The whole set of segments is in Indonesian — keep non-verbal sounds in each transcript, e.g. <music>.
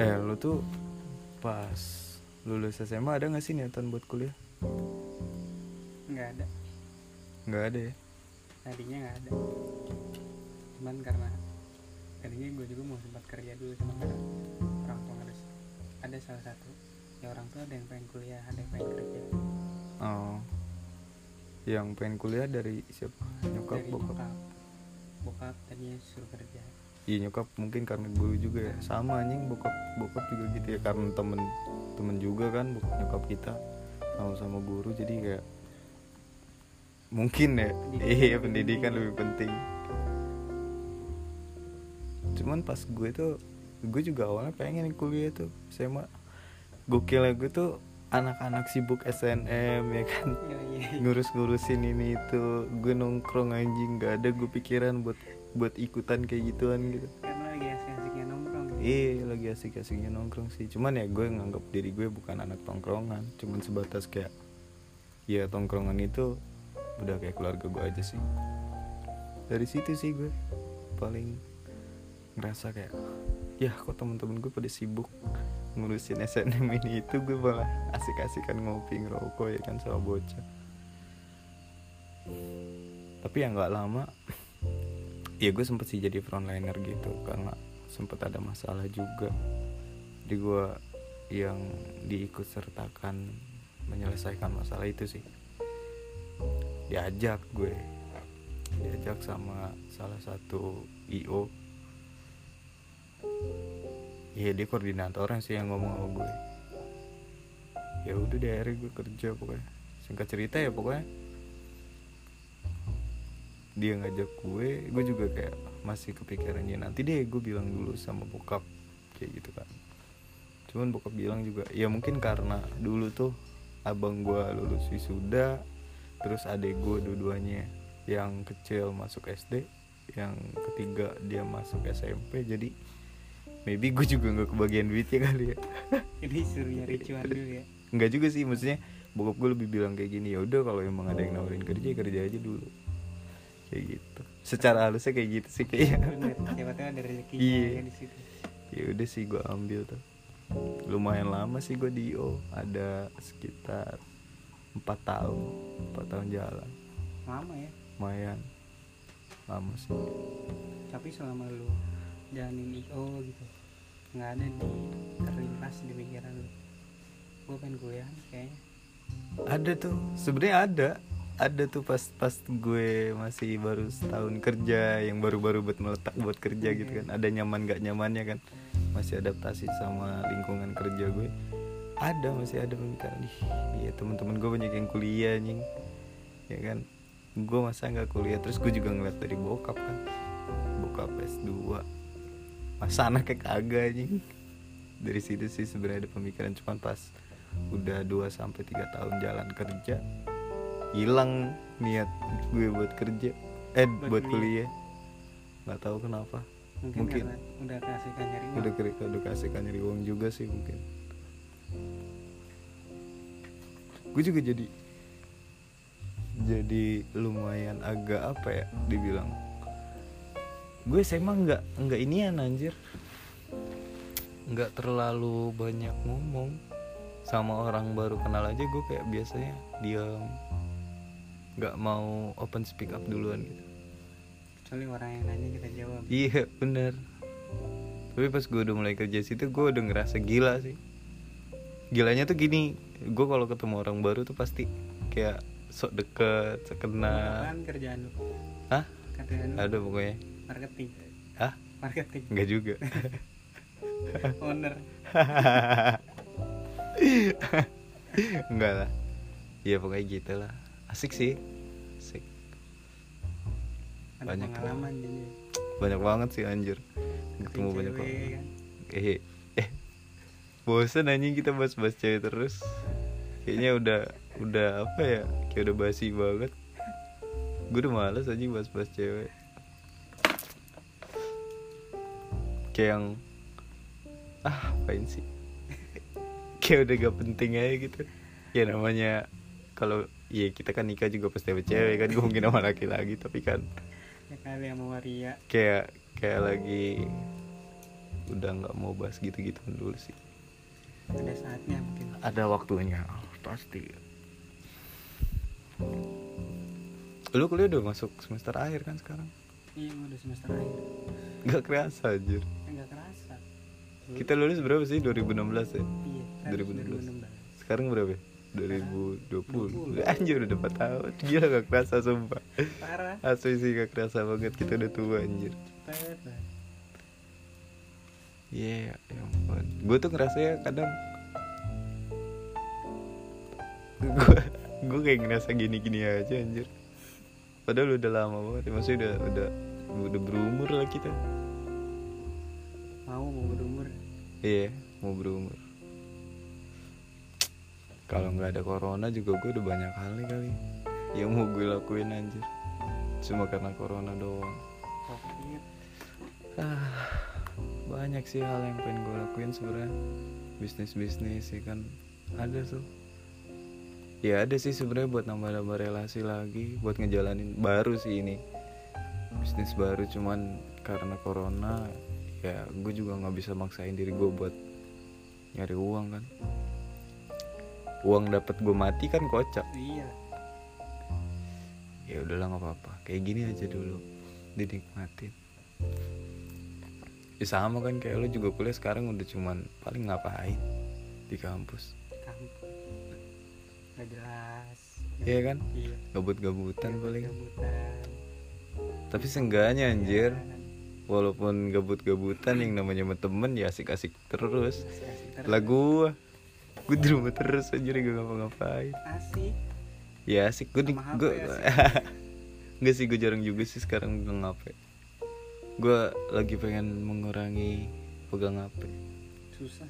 eh lu tuh pas lulus SMA ada gak sih niatan buat kuliah? Nggak ada. Nggak ada ya? Tadinya nggak ada. Cuman karena tadinya gue juga mau sempat kerja dulu cuma karena orang tua harus ada salah satu ya orang tua ada yang pengen kuliah ada yang pengen kerja. Oh. Yang pengen kuliah dari siapa? Nyokap dari bokap? bokap. Bokap tadinya suruh kerja iya nyokap mungkin karena guru juga ya. Sama anjing bokap bokap juga gitu ya. Karena temen temen juga kan bokap nyokap kita. Sama-sama guru jadi kayak mungkin ya. Pendidikan iya pendidikan. lebih penting. Cuman pas gue tuh gue juga awalnya pengen kuliah tuh SMA gokilnya gue tuh anak-anak sibuk SNM ya kan? Iya iya iya. ngurus-ngurusin ini itu. Gue nongkrong anjing. Gak ada gue pikiran buat buat ikutan kayak gituan gitu. Karena lagi asik-asiknya nongkrong ya. Iya lagi asik-asiknya nongkrong sih. Cuman ya gue nganggap diri gue bukan anak tongkrongan. Cuman sebatas kayak Ya tongkrongan itu Udah kayak keluarga gue aja sih. Dari situ sih gue Paling Ngerasa kayak Ya kok temen-temen gue pada sibuk Ngurusin SNM ini itu Gue malah asik-asikan ngopi ngerokok ya kan sama bocah. Tapi ya nggak lama ya gue sempet sih jadi frontliner gitu karena sempet ada masalah juga jadi gue yang diikut sertakan menyelesaikan masalah itu sih. Diajak gue diajak sama salah satu io Iya dia koordinatornya sih yang ngomong sama gue. Ya udah deh akhirnya gue kerja pokoknya. Singkat cerita ya pokoknya dia ngajak gue gue juga kayak masih kepikirannya nanti deh gue bilang dulu sama bokap kayak gitu kan cuman bokap bilang juga ya mungkin karena dulu tuh abang gue lulus wisuda terus adek gue dua-duanya yang kecil masuk SD yang ketiga dia masuk SMP jadi maybe gue juga nggak kebagian duitnya kali ya. <laughs> Jadi suruh nyari cuan dulu ya. Nggak juga sih maksudnya bokap gue lebih bilang kayak gini ya udah kalau emang ada yang nawarin kerja kerja aja dulu kayak gitu. Secara halusnya kayak gitu sih kayaknya siapa tahu ada rezekinya Iya. ya di situ. Ya udah sih gue ambil tuh. Lumayan lama sih gue di IO ada sekitar empat tahun empat tahun jalan. Lama ya? Lumayan. Lama sih. Tapi selama lu jalanin IO gitu nggak ada di terlintas di pikiran lu. Gue pengen kuliah kayaknya. Ada tuh. Sebenarnya ada ada tuh pas pas gue masih baru setahun kerja yang baru-baru buat meletak buat kerja gitu kan. Ada nyaman gak nyamannya kan. Masih adaptasi sama lingkungan kerja gue. Ada masih ada pemikiran ih iya teman-teman gue banyak yang kuliah anjing. Ya kan? Gue masa nggak kuliah terus gue juga ngeliat dari bokap kan. Bokap S2 masa anaknya kagak anjing? Dari situ sih sebenarnya ada pemikiran. Cuman pas udah 2 sampai tiga tahun jalan kerja hilang niat gue buat kerja. Eh Buat buat, kuliah. nggak tahu kenapa. Mungkin, Mungkin. udah keasikan nyari uang. Udah udah kasih kan nyari uang juga sih mungkin. Gue juga jadi jadi lumayan agak apa ya dibilang. Gue SMA nggak nggak inian anjir. Nggak terlalu banyak ngomong. Sama orang baru kenal aja gue kayak biasanya diam nggak mau open speak up duluan gitu. Kecuali orang yang nanya kita jawab. Iya bener. Tapi pas gue udah mulai kerja situ gue udah ngerasa gila sih. Gilanya tuh gini Gue kalau ketemu orang baru tuh pasti Kayak sok deket, sok kenal. Apaan kerjaan lu? Hah? kerjaan lu? Ada pokoknya. Marketing. Hah? marketing. Enggak juga. <laughs> Owner. <laughs> Enggak lah. Iya pokoknya gitu lah Asik sih. Asik. Ada Banyak. pengalaman jadi. Banyak banget sih anjir. Ketemu Cewek, banyak orang. kan. eh eh. Bosen anjing kita bahas-bahas cewek terus. Kayaknya udah udah apa ya? Kayak udah basi banget. Gue udah males anjing bahas-bahas cewek. Kayak yang ah apain sih? <laughs> Kayak udah gak penting aja gitu. Ya namanya kalau ya kita kan nikah juga pasti sama cewek kan gue mungkin sama laki lagi tapi kan. Ya kali yang mau waria. Kayak kayak lagi udah nggak mau bahas gitu-gitu dulu sih. Ada saatnya mungkin. Ada waktunya pasti. Lu kuliah udah masuk semester akhir kan sekarang? Iya udah semester akhir. Nggak kerasa anjir. Enggak kerasa. Kita lulus berapa sih? 2016 ya? Iya 2016. 2016 sekarang berapa? ya? 2020 anjir udah 4 tahun <laughs> gila gak kerasa sumpah parah asli sih gak kerasa banget kita udah tua anjir. Iya, ya ampun. Gue tuh ngerasa ya kadang gue gue kayak ngerasa gini-gini aja anjir. Padahal udah lama banget, ya. maksudnya udah udah udah berumur lah kita. mau mau berumur Iya, mau berumur. Kalau nggak ada corona juga gue udah banyak hal nih kali yang mau gue lakuin anjir. Cuma karena corona doang. covid. Ah, banyak sih hal yang pengen gue lakuin sebenarnya. Bisnis bisnis sih kan. Ada tuh. Ya ada sih sebenarnya buat nambah-nambah relasi lagi buat ngejalanin baru sih ini. Bisnis baru cuman karena corona ya gue juga nggak bisa maksain diri gue buat nyari uang kan uang dapat gue mati kan kocak. Iya. Ya udahlah nggak apa-apa. Kayak gini aja dulu. Dinikmatin. Ya sama kan kayak lo juga kuliah sekarang udah cuman paling ngapain di kampus? Kampus. Nggak jelas. Iya kan? Iya. Gabut-gabutan paling. Gabut-gabutan. tapi seenggaknya anjir. Walaupun gabut-gabutan yang namanya temen ya asik-asik terus. Asik-asik terus. lah gua di rumah terus anjir gak ngapa-ngapain asik. Ya asik. Gue di Sama gue <laughs> nggak sih gue jarang juga sih sekarang pegang HP gue lagi pengen mengurangi pegang HP susah.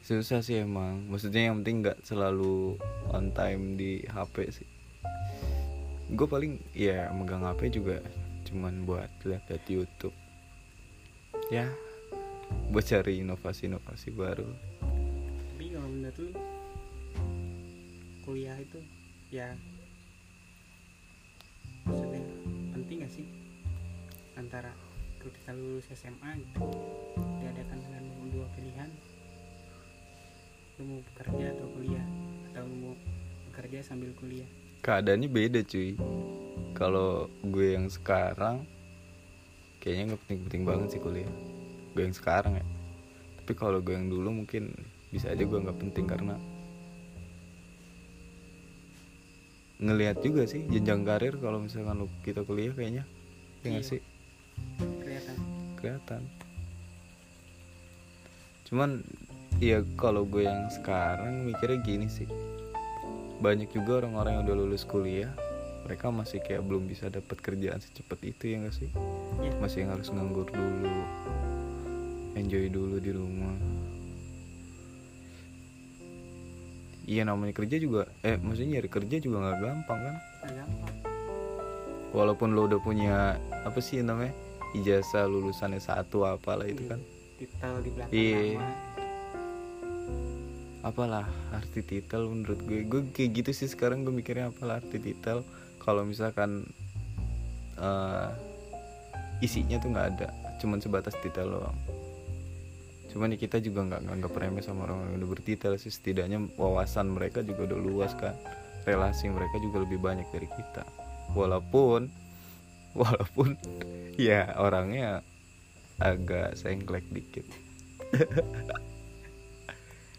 Susah sih emang. Maksudnya yang penting nggak selalu on time di HP sih. Gue paling ya megang HP juga cuman buat lihat-lihat YouTube. Ya buat cari inovasi-inovasi baru kalau menurut lu kuliah itu ya maksudnya penting gak sih antara ketika lulus SMA gitu diadakan dengan dua pilihan? Lu mau bekerja atau kuliah? Atau lu mau bekerja sambil kuliah? Keadaannya beda cuy. Kalau gue yang sekarang kayaknya nggak penting-penting banget sih kuliah. Gue yang sekarang ya. Tapi kalau gue yang dulu mungkin bisa aja gue nggak penting karena ngelihat juga sih jenjang karir kalau misalkan lu kita kuliah kayaknya. Ya Iya. sih? Kelihatan. Kelihatan. Cuman ya kalau gue yang sekarang mikirnya gini sih. Banyak juga orang-orang yang udah lulus kuliah mereka masih kayak belum bisa dapat kerjaan secepat itu ya gak sih? Iya. masih yang harus nganggur dulu enjoy dulu di rumah iya namanya kerja juga eh maksudnya nyari kerja juga nggak gampang kan? Gampang. Walaupun lo udah punya apa sih namanya ijazah lulusannya satu apalah itu kan? titel di belakang Iya. nama. Apalah arti titel menurut gue. Gue kayak gitu sih sekarang gue mikirnya apalah arti titel. Kalau misalkan eh, isinya tuh nggak ada cuman sebatas titel doang cuman ya kita juga nggak nganggap remeh sama orang yang udah bertitel sih. Setidaknya wawasan mereka juga udah luas kan. Relasi mereka juga lebih banyak dari kita. Walaupun <laughs> walaupun <laughs> ya orangnya agak sengklek dikit. <laughs>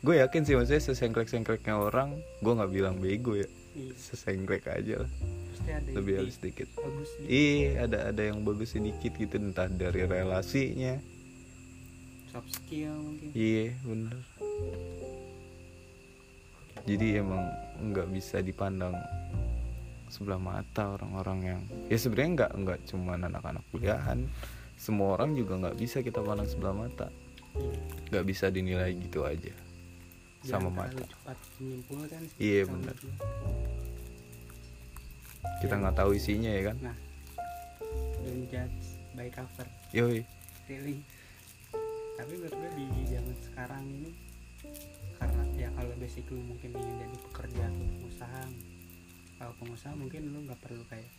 Gue yakin sih maksudnya sesengklek sengkleknya orang gue nggak bilang bego ya. Iya, sesengklek aja lah. Lebih halus dikit. Iya ada ada yang bagus sedikit gitu entah dari relasinya soft skill mungkin. Iya bener. Jadi emang nggak bisa dipandang sebelah mata orang-orang yang ya sebenarnya nggak nggak cuma anak-anak kuliahan. Semua orang juga nggak bisa kita pandang sebelah mata. Nggak bisa dinilai gitu aja. Sama Jangan terlalu mata. cepat menyimpulkan sih Iya, sama bener. dia. kita nggak tahu isinya ya kan? Nah don't judge by cover. Yoi. Really tapi menurut gue di zaman sekarang ini karena ya kalau basic lu mungkin ingin jadi pekerja atau pengusaha kalau pengusaha mungkin lu nggak perlu kayak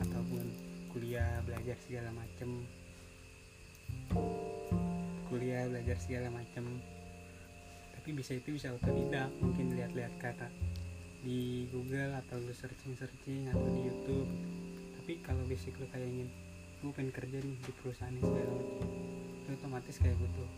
ataupun kuliah belajar segala macem. Kuliah belajar segala macam tapi bisa itu bisa otodidak mungkin lihat-lihat kata di Google atau lu searching-searching atau di YouTube. Tapi kalau basic lu kayak ingin gue pengen kerja nih di perusahaan ini segala macam lu otomatis kayak butuh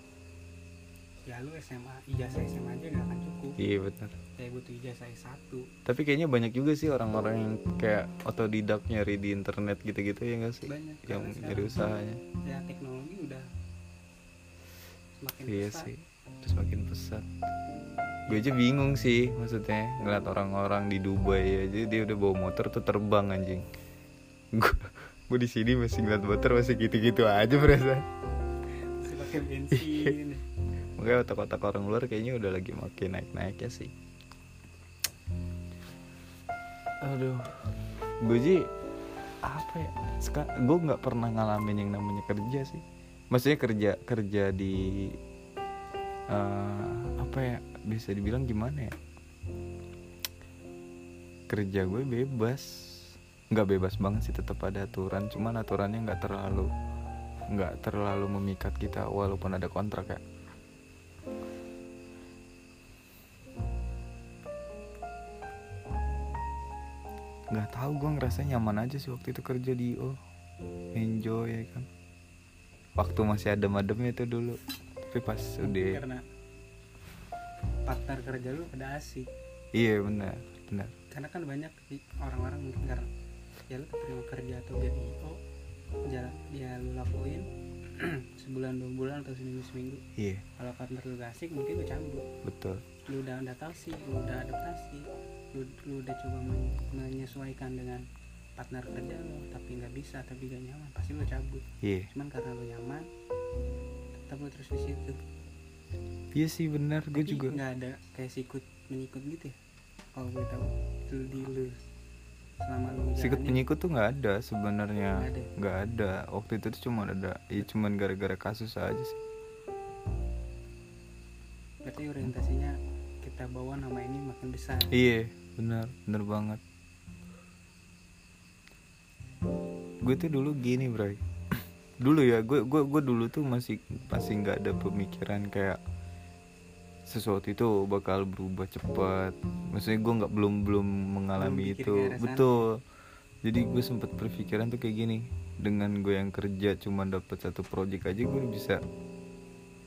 ya lu SMA ijazah SMA aja gak akan cukup. Iya benar. Kayak butuh ijazah S1 tapi kayaknya banyak juga sih orang-orang yang kayak otodidak nyari di internet gitu-gitu ya nggak sih? Banyak yang nyari usahanya. Ya teknologi udah semakin iya pesat. sih terus makin pesat. Gue aja bingung sih maksudnya ngeliat orang-orang di Dubai aja dia udah bawa motor tuh terbang anjing. Gue gue di sini masih ngeliat motor masih gitu-gitu aja berasa pakai bensin <laughs> makanya otak-otak orang luar kayaknya udah lagi makin naik-naiknya sih. Aduh. Gue sih apa ya gue nggak pernah ngalamin yang namanya kerja sih. Maksudnya kerja kerja di eh, apa ya bisa dibilang gimana ya? Kerja gue bebas. Nggak bebas banget sih tetap ada aturan. Cuman aturannya nggak terlalu nggak terlalu memikat kita walaupun ada kontrak ya. Nggak tahu gue ngerasa nyaman aja sih waktu itu kerja di IO enjoy ya kan? Waktu masih adem-ademnya tuh dulu. Tapi pas udah karena partner kerja lu pada asik. Iya benar benar. Karena kan banyak orang-orang mungkin karena ya lu terima kerja atau jadi IO jalan ya lu lakuin sebulan dua bulan atau seminggu seminggu. Iya. Kalau partner lu gak asik mungkin lu cabut betul. Lu udah adaptasi lu udah adaptasi lu, lu udah coba men- menyesuaikan dengan partner kerja lu tapi nggak bisa tapi gak nyaman pasti lu cabut. Iya. Cuman karena lu nyaman tetap lu terus di situ. Iya sih benar. Gue juga nggak ada kayak sikut menyikut gitu ya kalau gue tahu. Lu di lu selama lu sikut penyikut tuh nggak ada sebenarnya. Nggak ada. ada. Waktu itu tuh cuma ada ya cuman gara-gara kasus aja sih. Berarti orientasinya kita bawa nama ini makin besar. Iya benar benar banget. Gue tuh dulu gini bro <clears throat> dulu ya gue gue gue dulu tuh masih masih nggak ada pemikiran kayak sesuatu itu bakal berubah cepat. Maksudnya gue nggak belum belum mengalami mikir itu. betul. Jadi gue sempat berpikiran tuh kayak gini. Dengan gue yang kerja cuma dapat satu project aja gue bisa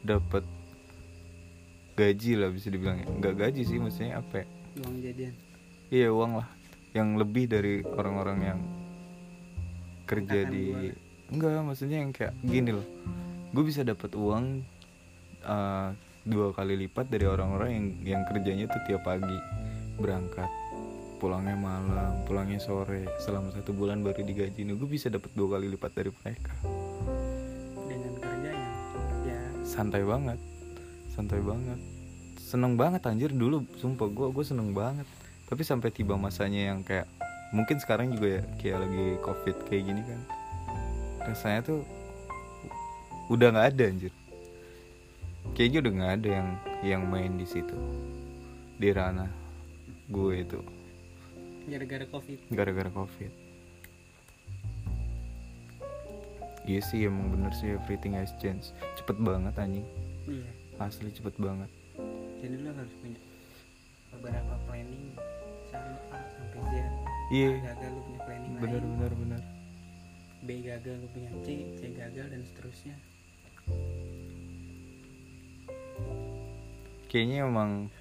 dapat gaji lah bisa dibilang ya. Nggak gaji sih maksudnya apa ya? Uang jadian Iya uang lah. Yang lebih dari orang-orang yang kerja Angkatan di gua. enggak maksudnya yang kayak gini loh. Gue bisa dapat uang eh, dua kali lipat dari orang-orang yang yang kerjanya tuh tiap pagi. Berangkat pulangnya malam pulangnya sore. Selama satu bulan baru digaji. Nih gue bisa dapat dua kali lipat dari mereka. Dengan kerja yang ya. Santai banget. Santai banget. Seneng banget anjir. Dulu sumpah gue gue seneng banget. Tapi sampai tiba masanya yang kayak mungkin sekarang juga ya kayak lagi covid kayak gini kan. Rasanya tuh udah nggak ada anjir kayaknya udah nggak ada yang yang main di situ. Di ranah gue itu. Gara-gara covid. Gara-gara covid. Iya sih emang bener sih everything has changed. Cepet banget anjing. Iya. Asli cepet banget. Jadi lu harus punya beberapa planning sampai A sampai Z. Iya. A gagal lu punya planning bener lain bener bener. B gagal lu punya C C gagal dan seterusnya kayaknya emang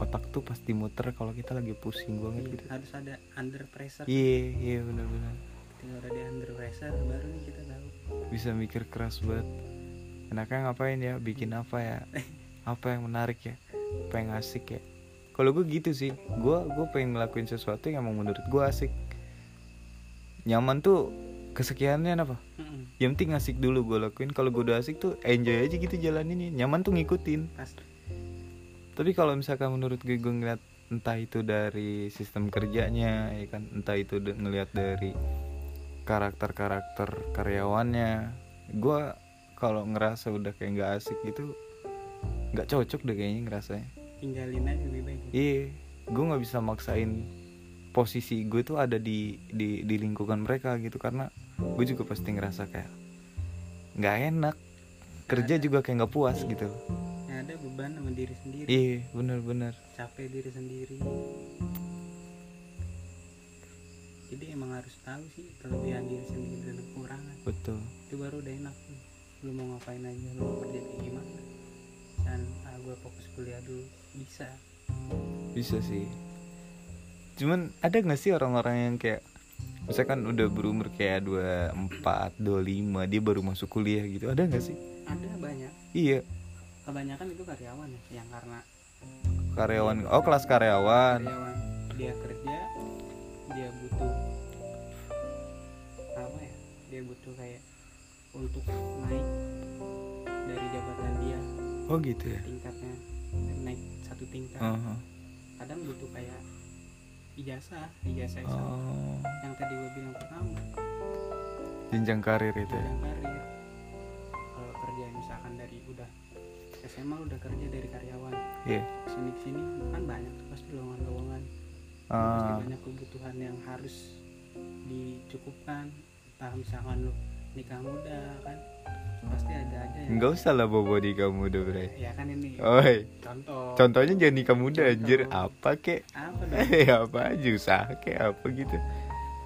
otak tuh pasti muter kalau kita lagi pusing banget Iya, gitu. harus ada under pressure. Iya iya bener bener ketika udah di under pressure baru nih kita tahu. Bisa mikir keras banget. Enaknya ngapain ya? Bikin apa ya? <laughs> Apa yang menarik ya? Apa yang asik ya? Kalau gue gitu sih. Gue gue pengen ngelakuin sesuatu yang emang menurut gue asik. Nyaman tuh kesekiannya apa? Mm-mm, yang penting asik dulu gue lakuin. Kalau gue udah asik tuh enjoy aja gitu jalaninnya. Nyaman tuh ngikutin. Pasti tapi kalau misalkan menurut gue gue ngeliat entah itu dari sistem kerjanya ya kan entah itu de- ngeliat dari karakter-karakter karyawannya gue kalau ngerasa udah kayak nggak asik gitu nggak cocok deh kayaknya ngerasanya. Tinggalin aja lebih baik. Iya gue nggak bisa maksain posisi gue tuh ada di di di lingkungan mereka gitu karena gue juga pasti ngerasa kayak nggak enak. Kerja juga kayak nggak puas gitu ada beban sama diri sendiri. Iya bener-bener capek diri sendiri. Jadi emang harus tahu sih kelebihan diri sendiri dan kekurangan. Betul. Itu baru udah enak lu mau ngapain aja lu mau kerja kayak gimana? Dan ah, gue fokus kuliah dulu. Bisa. Bisa sih. Cuman ada nggak sih orang-orang yang kayak misalkan udah berumur kayak 24, 25 dia baru masuk kuliah gitu. Ada nggak sih? Ada banyak. Iya kebanyakan itu karyawan ya yang karena karyawan oh kelas karyawan. Karyawan. Dia kerja dia butuh apa ya? Dia butuh kayak untuk naik dari jabatan dia. Oh gitu ya? Tingkatnya naik satu tingkat. Uh-huh. kadang butuh kayak ijazah ijazah S1. oh. Yang tadi gue bilang pertama. Jenjang karir itu ya? Jenjang karir. Kalau kerja misalkan dari udah SMA udah kerja dari karyawan. Iya. Ke sini ke sini kan banyak tuh pasti lowongan lowongan pasti banyak kebutuhan yang harus dicukupkan. Entah misalkan lu nikah muda kan? Pasti ada aja yang nggak usah lah bobo di kamu udah bre. Ya kan ini. Oi, contoh. Contohnya jangan nikah muda Contoh. anjir. Apa kek? Apa <laughs> dong? Eh apa aja usaha kek apa gitu.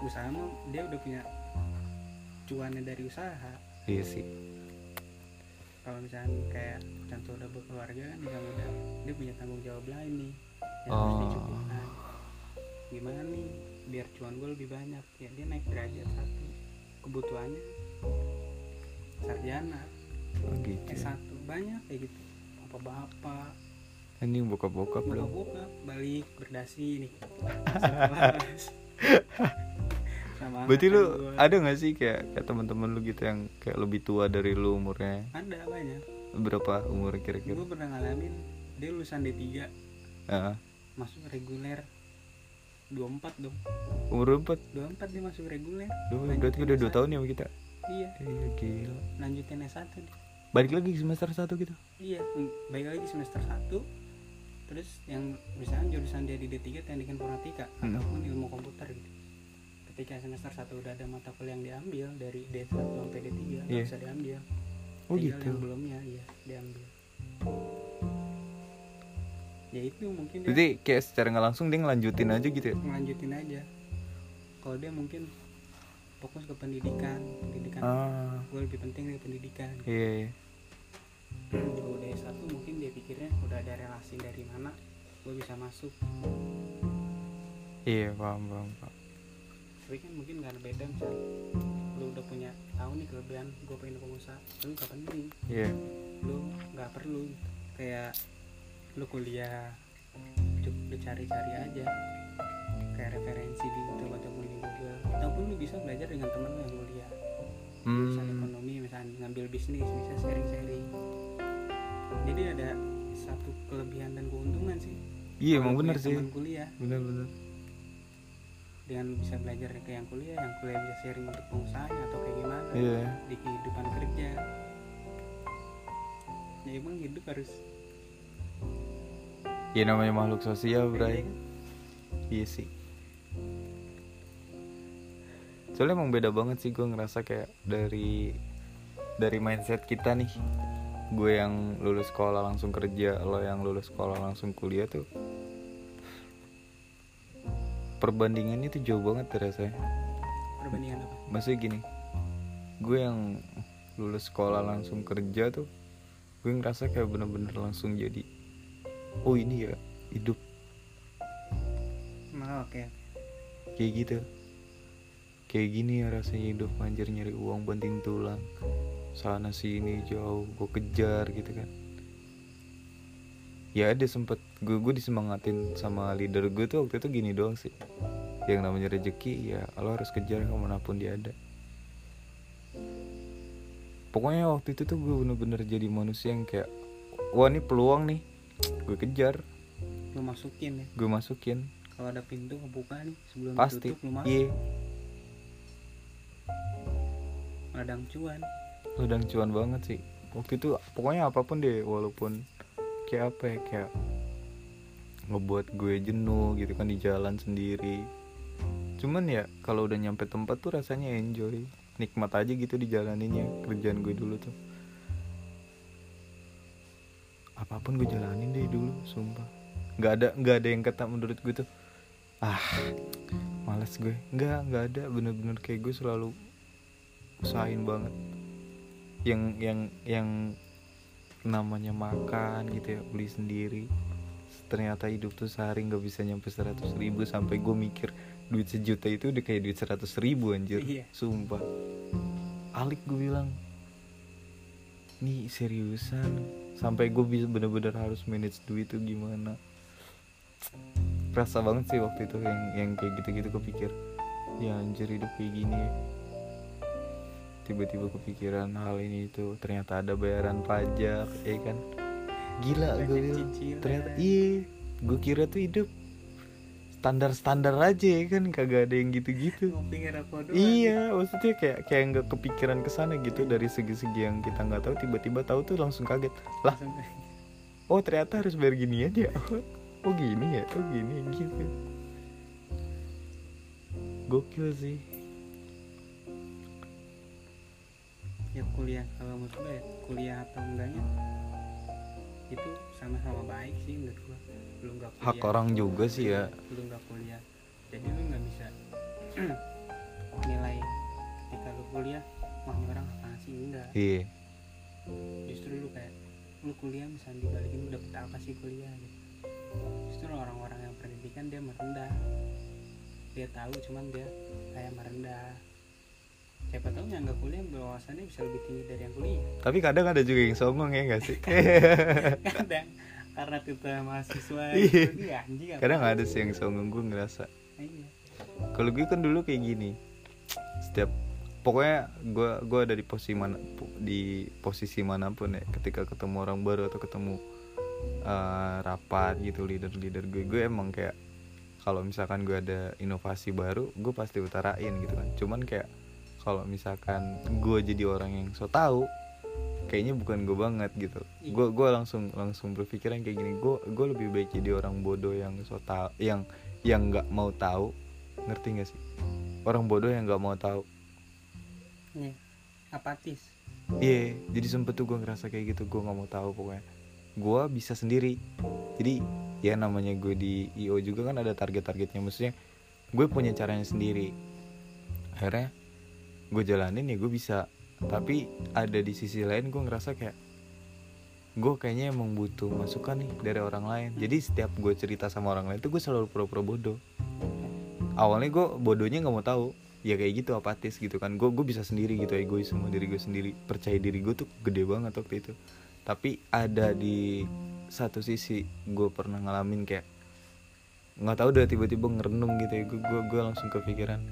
Usaha mah dia udah punya cuannya dari usaha. Iya sih kalau misalnya kayak contoh udah berkeluarga kan nikah muda dia punya tanggung jawab lain nih yang harus Oh. dicukupkan. Gimana nih biar cuan gue lebih banyak? Ya dia naik derajat satu. Kebutuhannya sarjana. Oh, gitu S1 banyak kayak gitu. Apa bapak anjing bokap-bokap dong. Buka balik berdasi nih. <laughs> Sama berarti lu gua. ada nggak sih kayak kayak teman-teman lu gitu yang kayak lebih tua dari lu umurnya? Ada banyak. Berapa umur kira-kira? Gue pernah ngalamin dia lulusan D3 Ah, masuk reguler. 24 dong. Umur empat? 24 dia masuk reguler. Duh, berarti udah dua S1. tahun ya sama kita? Iya. Iya gila. Lanjutin S1 dia. balik lagi semester satu gitu? Iya baik lagi semester 1 terus yang misalnya jurusan dia di D3 teknik informatika Hmm. ataupun ilmu komputer gitu ketika semester 1 udah ada mata kuliah yang diambil dari D1 sampai D3 nggak Iya. bisa diambil. Oh Tinggal gitu. yang belumnya iya diambil. Ya itu mungkin dia. jadi kayak secara nggak langsung dia ngelanjutin aja gitu ya? Melanjutin aja. Kalau dia mungkin fokus ke pendidikan pendidikan. Ah. Gue lebih penting dari pendidikan. Iya iya. juga udah S1 mungkin dia pikirnya udah ada relasi dari mana gue bisa masuk. Iya paham paham paham tapi kan mungkin gak ada beda misal lu udah punya tahu nih kelebihan gue pengen pengusaha lu gak penting. Iya. Lu nggak perlu. Kayak lu kuliah cukup lu cari-cari aja. Kayak referensi di YouTube ataupun di Google. Ataupun lu bisa belajar dengan temen lu yang kuliah. Hmm. Ekonomi misalnya ngambil bisnis bisa sharing-sharing. Jadi ada satu kelebihan dan keuntungan sih. Iya emang bener sih. kuliah. Bener bener dengan bisa belajar ke yang kuliah yang kuliah bisa sharing untuk pengusahanya atau kayak gimana iya. di kehidupan kerja. Ya emang hidup harus ya namanya makhluk sosial Iya bray. kan? iya sih. Soalnya emang beda banget sih gue ngerasa kayak dari dari mindset kita nih. Gue yang lulus sekolah langsung kerja lo yang lulus sekolah langsung kuliah tuh perbandingannya tuh jauh banget rasanya. Perbandingan apa? Maksudnya gini gue yang lulus sekolah langsung kerja tuh gue ngerasa kayak bener-bener langsung jadi oh ini ya hidup. Nah oke. Kayak gitu. Kayak gini ya rasanya hidup anjir nyari uang banting tulang. Sana sini jauh gue kejar gitu kan ya ada sempet. Gue gue disemangatin sama leader gue tuh waktu itu gini doang sih. Yang namanya rezeki ya lo harus kejar ke mana pun dia ada. Pokoknya waktu itu tuh gue bener-bener jadi manusia yang kayak wah ini peluang nih. Gue kejar. Lu masukin ya? Gue masukin. Kalau ada pintu kebuka nih sebelum pasti. ditutup lu masuk. Iya. Ladang cuan. Ladang cuan banget sih. Waktu itu pokoknya apa pun deh walaupun kayak apa ya kayak ngebuat gue jenuh gitu kan di jalan sendiri. Cuman ya kalau udah nyampe tempat tuh rasanya enjoy. Nikmat aja gitu dijalaninnya kerjaan gue dulu tuh. Apa pun gue jalanin deh dulu sumpah. Nggak ada nggak ada yang kata menurut gue tuh ah malas gue. Nggak nggak ada. Bener-bener kayak gue selalu usahain banget. Yang yang yang namanya makan gitu ya beli sendiri. Ternyata hidup tuh sehari nggak bisa nyampe seratus ribu sampai gue mikir duit sejuta itu udah kayak duit seratus ribu anjir. Iya. sumpah. Alik gue bilang nih seriusan? Sampai gue bisa bener-bener harus manage duit tuh gimana? Rasa banget sih waktu itu yang yang kayak gitu-gitu kepikir ya anjir hidup kayak gini ya tiba-tiba kepikiran hal ini itu ternyata ada bayaran pajak ya kan gila gue bilang ternyata iya gue kira tuh hidup standar-standar aja ya kan kagak ada yang gitu-gitu Iya, maksudnya kayak kayak nggak kepikiran ke sana gitu dari segi-segi yang kita nggak tahu tiba-tiba tahu tuh langsung kaget. Lah, oh ternyata harus bayar gini aja. Oh, gini ya, oh gini gitu. Gokil sih. Ya kuliah kalau menurut gue ya kuliah atau enggaknya itu sama-sama baik sih menurut gue lu nggak kuliah Hak orang juga sih ya. lu nggak kuliah. Jadi lu nggak bisa <clears throat> nilai ketika lu kuliah wah ini orang apa sih? Enggak. Iya. justru lu kayak lu kuliah misalnya dibalikin lu dapet apa sih kuliah? Gitu. Justru orang-orang yang pendidikan dia merendah. Dia tahu cuman dia kayak merendah yang nggak kuliah wawasannya bisa lebih tinggi dari yang kuliah Tapi kadang ada juga yang songong ya gak sih? <laughs> kadang karena kita mahasiswa Iya. gitu dia anjing kadang ada sih yang songong gue ngerasa. iya Kalau gue kan dulu kayak gini. Setiap pokoknya gue gue ada di posisi mana di posisi mana pun ya ketika ketemu orang baru atau ketemu eh, rapat gitu leader leader gue gue emang kayak kalau misalkan gue ada inovasi baru gue pasti utarain gitu kan cuman kayak kalau misalkan gue jadi orang yang so tahu kayaknya bukan gue banget gitu Iya. gue gue langsung langsung berpikiran kayak gini gue gue lebih baik jadi orang bodoh yang so tahu yang yang nggak mau tahu ngerti gak sih orang bodoh yang nggak mau tahu Iya. apatis Iya, jadi sempet tuh gue ngerasa kayak gitu, gue nggak mau tahu pokoknya. Gue bisa sendiri. Jadi ya namanya gue di IO juga kan ada target-targetnya, maksudnya gue punya caranya sendiri. Akhirnya gue jalanin ya gue bisa. Tapi ada di sisi lain gue ngerasa kayak gue kayaknya emang butuh masukan nih dari orang lain. Jadi setiap gue cerita sama orang lain tuh gue selalu pura-pura bodoh. Awalnya gue bodohnya nggak mau tahu, ya kayak gitu apatis gitu kan gue gue bisa sendiri gitu egois sama diri gue sendiri percaya diri gue tuh gede banget waktu itu tapi ada di satu sisi gue pernah ngalamin kayak nggak tahu udah tiba-tiba ngerenung gitu ya gue gue langsung kepikiran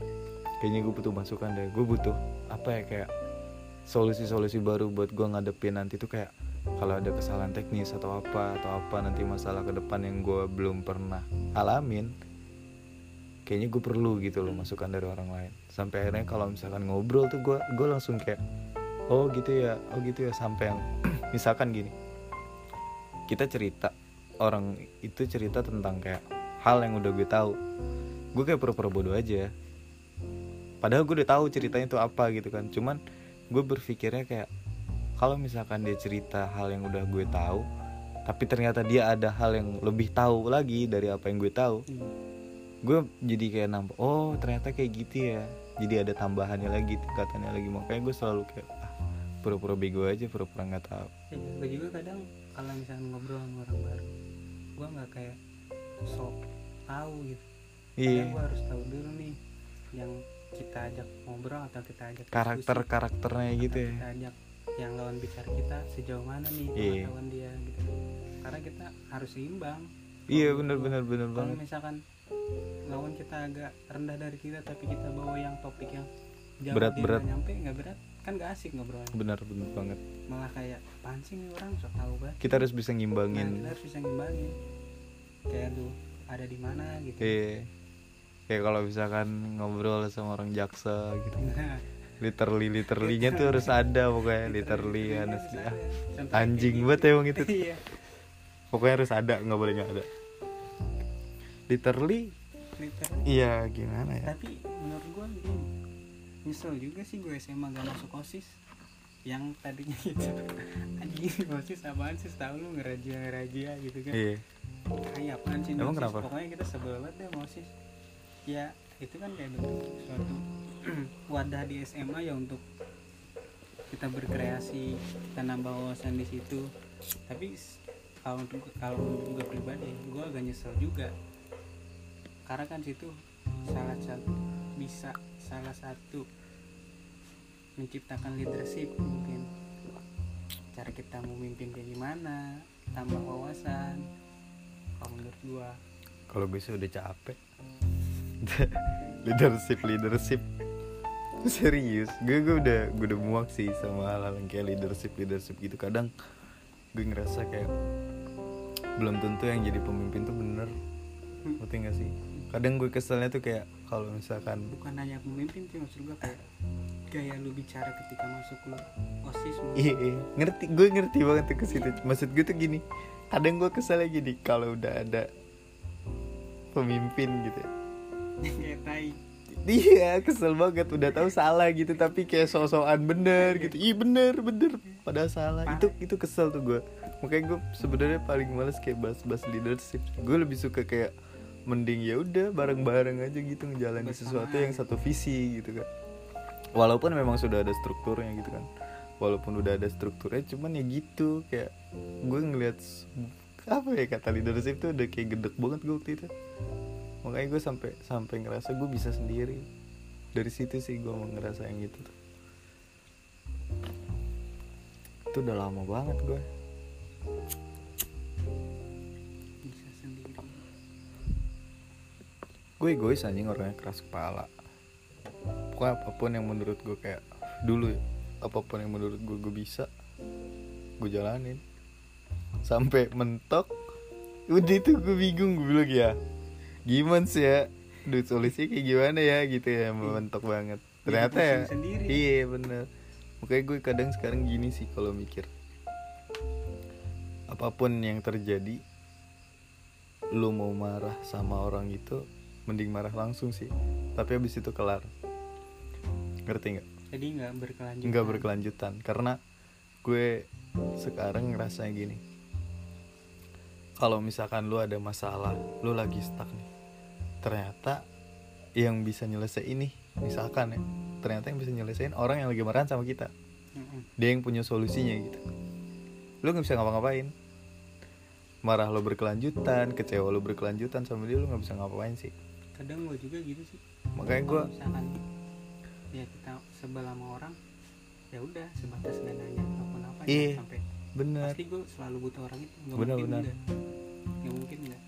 kayaknya gue butuh masukan deh. Gue butuh apa ya kayak solusi-solusi baru buat gue ngadepin nanti tuh kayak kalau ada kesalahan teknis atau apa atau apa nanti masalah ke depan yang gue belum pernah alamin kayaknya gue perlu gitu loh masukan dari orang lain. Sampai akhirnya kalau misalkan ngobrol tuh gue gue langsung kayak oh gitu ya oh gitu ya. Sampai yang <clears throat> misalkan gini kita cerita orang itu cerita tentang kayak hal yang udah gue tahu. Gue kayak pura-pura bodoh aja padahal gue udah tahu ceritanya itu apa gitu kan. Cuman gue berpikirnya kayak kalau misalkan dia cerita hal yang udah gue tahu tapi ternyata dia ada hal yang lebih tahu lagi dari apa yang gue tahu Iya. gue jadi kayak nambah oh ternyata kayak gitu ya. Jadi ada tambahannya lagi tingkatannya lagi. Makanya gue selalu kayak ah, pura-pura bego aja pura-pura nggak tahu. Iya, gue juga kadang kalau misalnya ngobrol sama orang baru gue nggak kayak sok tahu gitu. Iya. gue harus tahu dulu nih yang kita ajak ngobrol atau kita ajak karakter diskusi, karakternya atau gitu ya. kita ajak yang lawan bicara kita sejauh mana nih Iya. pengetahuan dia gitu. Karena kita harus seimbang. Iya gua- bener bener kalau misalkan lawan kita agak rendah dari kita tapi kita bawa yang topik yang jauh Berat- dia berat. nyampe nggak berat kan gak asik ngobrolnya. Bener bener banget. Malah kayak sih nih orang? Sok tahu banget. Kita harus bisa nah, ngimbangin kita harus bisa ngimbangin. Kayak lu ada di mana? gitu. Iya kayak kalau misalkan ngobrol sama orang jaksa gitu. <laughs> Literally literally-nya tuh harus ada pokoknya literally literally honestly ah. Contohnya anjing banget emang itu. gini. <laughs> iya. Pokoknya harus ada nggak boleh nggak ada. Literally iya gimana ya? Tapi menurut gua gini nyesel juga sih gue SMA gak masuk osis. Yang tadinya <laughs> gitu. Anjing osis apaan sih? Tahu lu ngerajia ngerajia gitu kan. Iya. Kayak apaan sih Emang kenapa? pokoknya kita sebel banget deh sama OSIS ya itu kan kayak bentuk suatu <clears throat> wadah di SMA ya untuk kita berkreasi kita nambah wawasan di situ. Tapi kalau untuk kalau untuk gue pribadi gue agak nyesel juga. Karena kan situ salah satu bisa salah satu menciptakan leadership mungkin. Cara kita memimpin kayak gimana tambah wawasan. Kalau menurut gua. Kalau gue sih udah capek <laughs> leadership leadership. Serius gue gue udah gue udah muak sih sama hal-hal yang kayak leadership leadership gitu. Kadang gue ngerasa kayak belum tentu yang jadi pemimpin tuh bener. Ngerti gak sih? Kadang gue keselnya tuh kayak kalau misalkan bukan hanya pemimpin sih maksud gua kayak gaya lu bicara ketika masuk lu osis iya iya. ngerti gue ngerti banget tuh ke situ. Maksud gue tuh gini kadang gue keselnya gini kalau udah ada pemimpin gitu kayak tai Iya kesel banget udah tahu salah gitu tapi kayak so-soan bener gitu. Iya bener bener padahal salah. Itu itu kesel tuh gue. Makanya gue sebenarnya paling males kayak bahas-bahas leadership. Gue lebih suka kayak mending ya udah bareng-bareng aja gitu ngejalanin sesuatu yang satu visi gitu kan. Walaupun memang sudah ada strukturnya gitu kan. Walaupun udah ada strukturnya cuman ya gitu kayak gue ngelihat s- apa ya kata leadership tuh udah kayak gedek banget gue waktu itu makanya gue sampai sampai ngerasa gue bisa sendiri. Dari situ sih gue mau ngerasa yang gitu tuh. Itu udah lama banget gue bisa sendiri. Gue egois anjing orangnya keras kepala. Pokoknya apa pun yang menurut gue kayak dulu ya apa pun yang menurut gue gue bisa gue jalanin. Sampai mentok. Udah itu gue bingung gue bilang ya gimana sih ya? Duh solusinya kayak gimana ya gitu ya mentok banget. Ternyata ya sendiri. iya bener. Makanya gue kadang sekarang gini sih kalau mikir. Apa pun yang terjadi lu mau marah sama orang itu mending marah langsung sih. Tapi habis itu kelar. Ngerti nggak? Jadi nggak berkelanjutan. Nggak berkelanjutan. Karena gue sekarang ngerasanya gini. Kalau misalkan lu ada masalah lu lagi stuck nih ternyata yang bisa nyelesain ini misalkan ya ternyata yang bisa nyelesain orang yang lagi marahan sama kita. Dia yang punya solusinya gitu. Lu nggak bisa ngapa-ngapain. Marah lo berkelanjutan kecewa lo berkelanjutan sama dia lu nggak bisa ngapain sih. Kadang gue juga gitu sih. Makanya gue misalkan ya kita sebel sama orang ya udah sebatas nanya apa apa Iya. sampai bener pasti gue selalu butuh orang itu. Nggak mungkin benar. enggak nggak mungkin enggak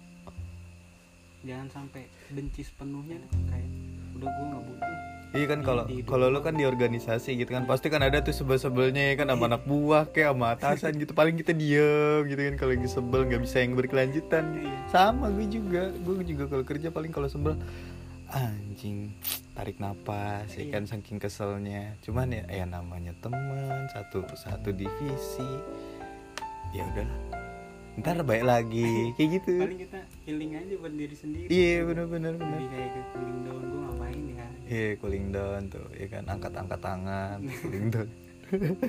jangan sampai benci sepenuhnya deh. kayak udah gue nggak butuh Iya kan kalau kalau lu kan di organisasi gitu kan pasti kan ada tuh sebel-sebelnya ya kan sama anak buah kayak sama atasan gitu paling kita diem gitu kan kalau lagi sebel nggak bisa yang berkelanjutan. Iya. sama gue juga gue juga kalau kerja paling kalau sebel anjing tarik napas ya Iya. kan saking keselnya cuman ya ya namanya teman satu satu divisi ya udah ntar baik lagi. <laughs> Kayak gitu. Paling kita healing aja buat diri sendiri. Iya bener-bener bener. lebih kayak ke cooling down gue ngapain ya? Iya cooling down tuh ya kan? Angkat-angkat tangan <laughs> cooling down. <laughs>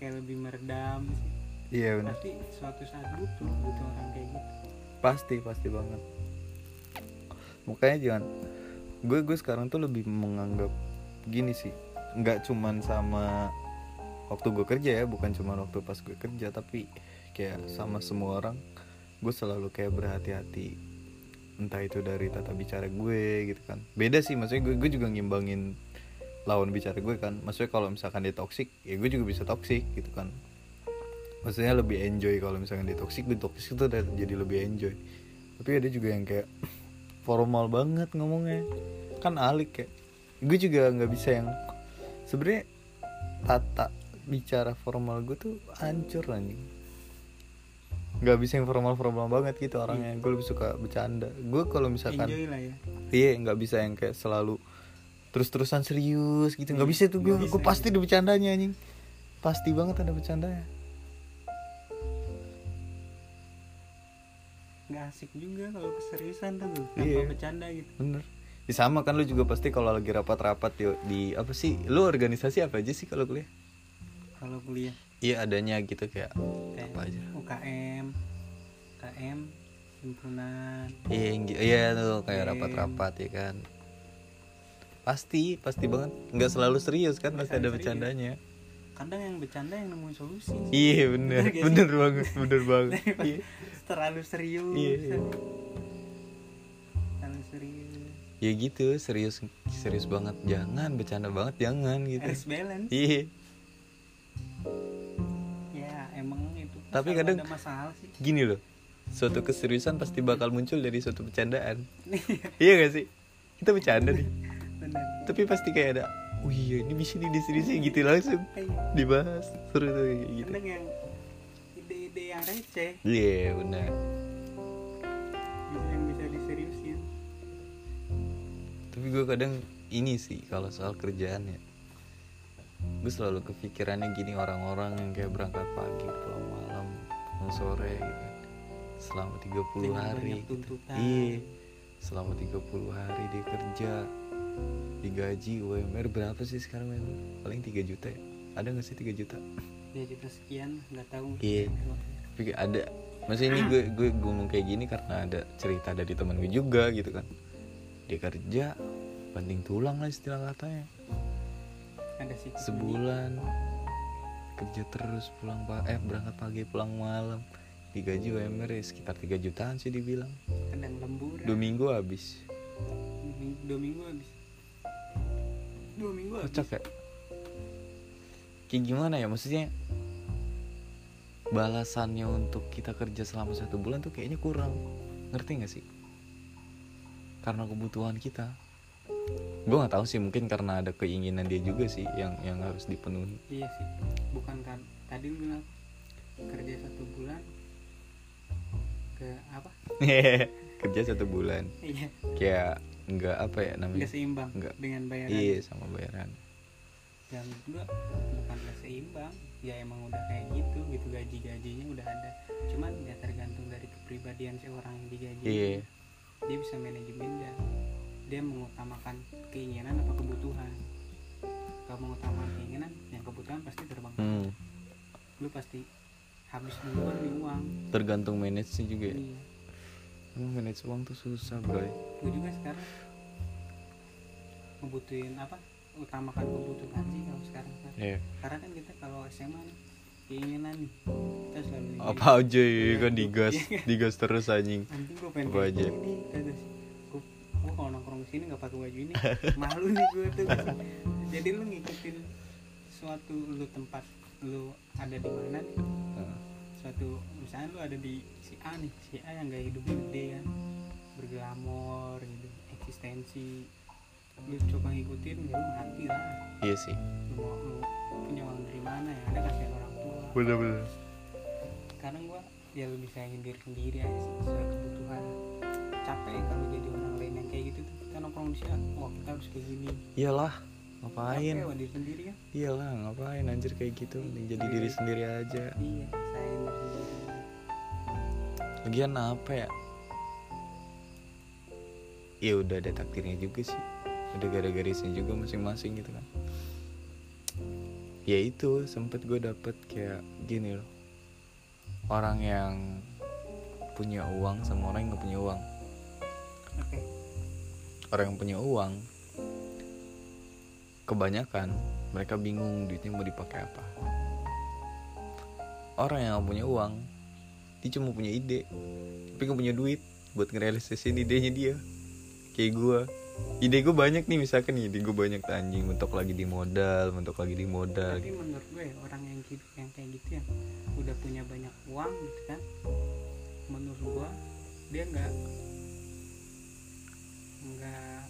Kayak lebih meredam sih. Iya bener. Pasti suatu saat butuh butuh orang kayak gitu. Pasti pasti banget. Makanya jangan gue gue sekarang tuh lebih menganggap gini sih. Nggak cuman sama waktu gue kerja ya bukan cuma waktu pas gue kerja tapi kayak sama semua orang gue selalu kayak berhati-hati. Entah itu dari tata bicara gue gitu kan. Beda sih maksudnya gue, gue juga ngimbangin lawan bicara gue kan. Maksudnya kalau misalkan dia toxic ya gue juga bisa toxic gitu kan. Maksudnya lebih enjoy kalau misalkan dia toxic gue toxic itu jadi lebih enjoy. Tapi ada juga yang kayak <clears throat> formal banget ngomongnya. Kan alik ya gue juga nggak bisa yang sebenarnya tata bicara formal gue tuh hancur anjing nggak bisa yang formal formal banget gitu orangnya. Gue lebih suka bercanda. Gue kalau misalkan ya. Iya nggak bisa yang kayak selalu terus-terusan serius gitu. Nggak Iya, bisa tuh gue. gue pasti ada bercandanya anjing. Pasti banget ada bercandanya. Nggak asik juga kalau keseriusan tuh tanpa Iya. bercanda gitu. Bener. Ya sama kan lu juga pasti kalau lagi rapat-rapat di, di apa sih lu organisasi apa aja sih kalau kuliah? Kalau kuliah iya adanya gitu kayak kayak apa aja. UKM UKM himpunan. Iya iya tuh kayak rapat-rapat ya kan. Pasti pasti banget. Nggak selalu serius kan pasti ada serius. bercandanya. Kadang yang bercanda yang nemuin solusi. Iya bener. Bener bener banget bener banget. <laughs> Iya. terlalu serius. Iya. terlalu serius. Ya gitu serius serius banget. Jangan bercanda banget jangan gitu. Harus balance. Iya. ya Tapi kadang- ada masalah sih. gini loh suatu keseriusan pasti bakal muncul dari suatu bercandaan. <laughs> Iya. Gak sih? Kita bercanda nih. Benar tapi pasti kayak ada oh iya ini bisa nih diseriusin gitu langsung Iya. dibahas seru tuh gitu. Kadang yang ide-ide yang receh. Iya benar. Bisa yang bisa diseriusin. Tapi gue kadang ini sih kalau soal kerjaan ya gue selalu kepikirannya gini orang-orang yang kayak berangkat pagi pulang pulang sore gitu selama 30 Dengan hari gitu. iya selama 30 hari dia kerja digaji UMR berapa sih sekarang UMR paling 3 juta ya? Ada gak sih 3 juta? <laughs> Jadi persekian nggak tahu. Iya. tapi ada maksudnya ini gue gue ngomong kayak gini karena ada cerita dari teman gue juga gitu kan. Dia kerja banting tulang lah istilah katanya. Ada sih. Sebulan kerja terus pulang pak eh berangkat pagi pulang malam. Digaji UMR ya sekitar 3 jutaan sih dibilang. Kadang lembur dua minggu habis. Dua minggu habis. Dua minggu habis. Kocak ya? Kayak gimana ya? Maksudnya balasannya untuk kita kerja selama satu bulan tuh kayaknya kurang. Ngerti gak sih? Karena kebutuhan kita gue nggak tahu sih mungkin karena ada keinginan dia juga sih yang yang harus dipenuhi. Iya sih bukan kan tadi lu bilang kerja satu bulan ke apa? <laughs> Kerja satu bulan. Iya. Kayak nggak apa ya namanya? Nggak seimbang Nggak. dengan bayaran. Iya sama bayaran. Yang kedua bukan nggak seimbang ya emang udah kayak gitu gitu gaji gajinya udah ada. Cuman ya tergantung dari kepribadian si orang yang digaji. Iya. Dia bisa manajemen dan dia mengutamakan keinginan apa kebutuhan. Kalau mengutamakan keinginan yang kebutuhan pasti terbang. Hmm, lu pasti habis duluan di uang. Tergantung manage juga ya. Iya. Emang manage uang tuh susah bro. Gue juga sekarang ngebutuhin apa? Utamakan kebutuhan sih kalau sekarang kan Iya. karena kan kita kalau SMA nih keinginan nih kita selalu ingin, apa aja ya Iya, kan digas iya. digas terus anjing. Nanti gue pengen Apa aja? sih gue gue kalau nongkrong sini nggak pakai baju ini. <laughs> Malu nih gue tuh. Jadi lu ngikutin suatu lu tempat lu ada di mana nih? Suatu misalnya lu ada di si A nih si A yang gaya hidupnya gede kan berglamor gitu eksistensi. Lu coba ngikutin ya lu mati lah. Iya sih. Lu mau lu punya uang dari mana ya? Ada kasihan orang tua? Bener-bener. Sekarang gua ya lebih sayangin diri sendiri aja sih sesuai kebutuhan capek kalau jadi orang lain yang kayak gitu tuh. Kita nongkrong di sini wah kita harus kayak gini. Iyalah ngapain? capek diri sendiri kan iyalah ngapain? Anjir kayak gitu. Mending jadi diri sendiri aja. Iya sendiri. Lagian apa ya? Ya udah ada takdirnya juga sih. Ada garis-garisnya juga masing-masing gitu kan. Ya itu sempet gue dapet kayak gini loh. Orang yang punya uang sama orang yang gak punya uang oke. Orang yang punya uang kebanyakan mereka bingung duitnya mau dipakai apa. Orang yang punya uang dia cuma punya ide tapi gak punya duit buat ngerealisasiin idenya dia. Kayak gue ide gue banyak nih misalkan nih ide gue banyak anjing mentok lagi di modal mentok lagi di modal. Tapi menurut gue orang yang gitu yang kayak gitu yang udah punya banyak uang gitu kan menurut gue dia nggak nggak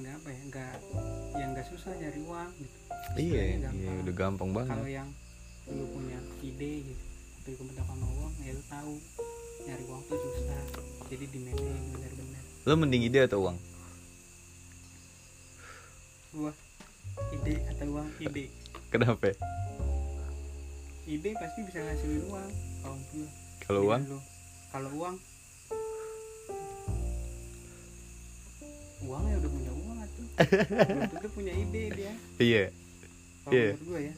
nggak apa ya nggak yang nggak susah nyari uang gitu. Iya iya udah gampang kalau banget yang lu punya ide gitu tapi kemudian sama uang ya lu tahu. Nyari uang tuh susah jadi di manage benar-benar. Lo mending ide atau uang? Gua ide atau uang ide. Kenapa? Ide pasti bisa ngasilin uang kalau gua. Kalau uang? kalau uang uangnya udah punya uang tuh. <laughs> Tentu punya ide dia. Iya. Kalau Iya. menurut gue ya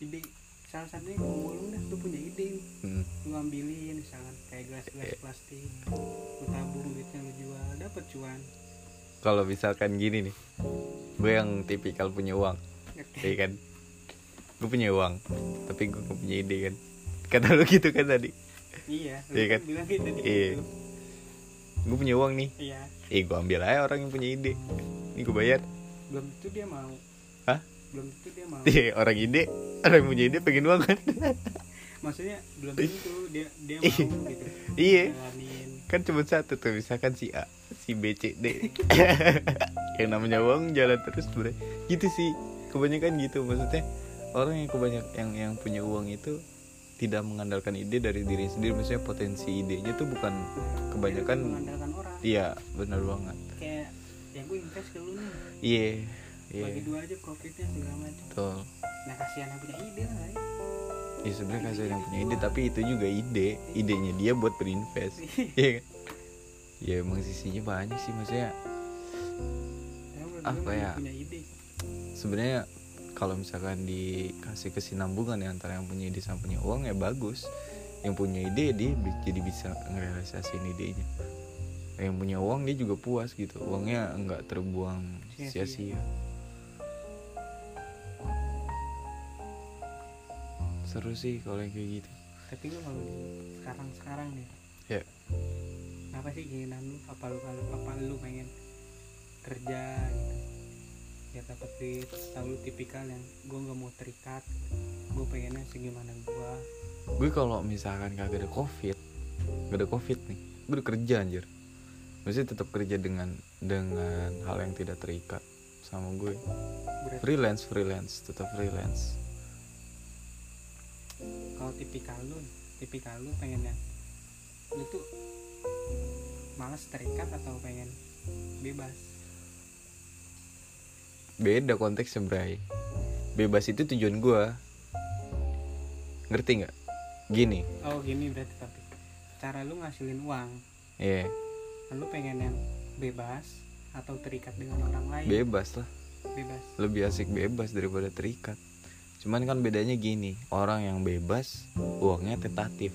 ide salah satunya mau lu dah lu punya ide. Nih Hmm. lu ambilin misalkan kayak gelas-gelas Iya. plastik lu tabung duitnya lu jual dapat cuan. Kalau misalkan gini nih gue yang tipikal punya uang iya kan? Gue punya uang tapi gue gak punya ide kan? Kata lu gitu kan tadi. Iya lu Iya kan kan? bilang gitu Iya. gue punya uang nih. Iya eh gue ambil aja orang yang punya ide. Ini gue bayar. Belum tentu dia mau. Hah? belum tentu dia mau. Iya, orang ide. Orang yang punya ide pengen uang kan? Maksudnya belum tentu dia dia mau gitu. Iya. Kan cuma satu tuh misalkan si A si B C D. <laughs> Yang namanya uang jalan terus bre. Gitu sih. Kebanyakan gitu maksudnya. Orang yang kebanyak yang yang punya uang itu tidak mengandalkan ide dari diri sendiri maksudnya potensi idenya tuh bukan kebanyakan mengandalkan orang. Iya benar banget. Kayak yang gue invest ke lu nih. Iya iya. Bagi dua aja profitnya segala macam. Betul. Nah kasihan yang punya ide lah ya. ya sebenarnya kasih yang punya ide tapi itu juga ide. Idenya dia buat berinvest. Iya. <laughs> Kan? Ya emang sisinya banyak sih maksudnya. Ya, Apa ya? sebenarnya kalau misalkan dikasih kesinambungan ya antara yang punya ide sama punya uang ya bagus. Yang punya ide dia jadi bisa ngerealisasiin idenya. Yang punya uang dia juga puas gitu. Uangnya nggak terbuang Sia-sia. seru sih kalau yang kayak gitu. Tapi lu kalau sekarang sekarang nih ya. Apa sih keinginan lu? Apa lu kalau apa lu pengen kerja gitu ya dapat duit atau lu tipikal yang gue nggak mau terikat. Gue pengennya segimana gue gue kalau misalkan kagak ada covid gak ada covid nih gue udah kerja anjir. Maksudnya tetap kerja dengan dengan hal yang tidak terikat sama gue berarti freelance freelance tetap freelance. Kalau tipikal lu tipikal lu pengen yang lu tuh malas terikat atau pengen bebas beda konteksnya bray. Bebas itu tujuan gue ngerti nggak? Gini. Oh gini berarti tapi cara lu ngasilin uang ya lu pengen yang bebas atau terikat dengan orang lain? Bebas lah. Bebas. Lebih asik bebas daripada terikat. Cuman kan bedanya gini orang yang bebas uangnya tentatif.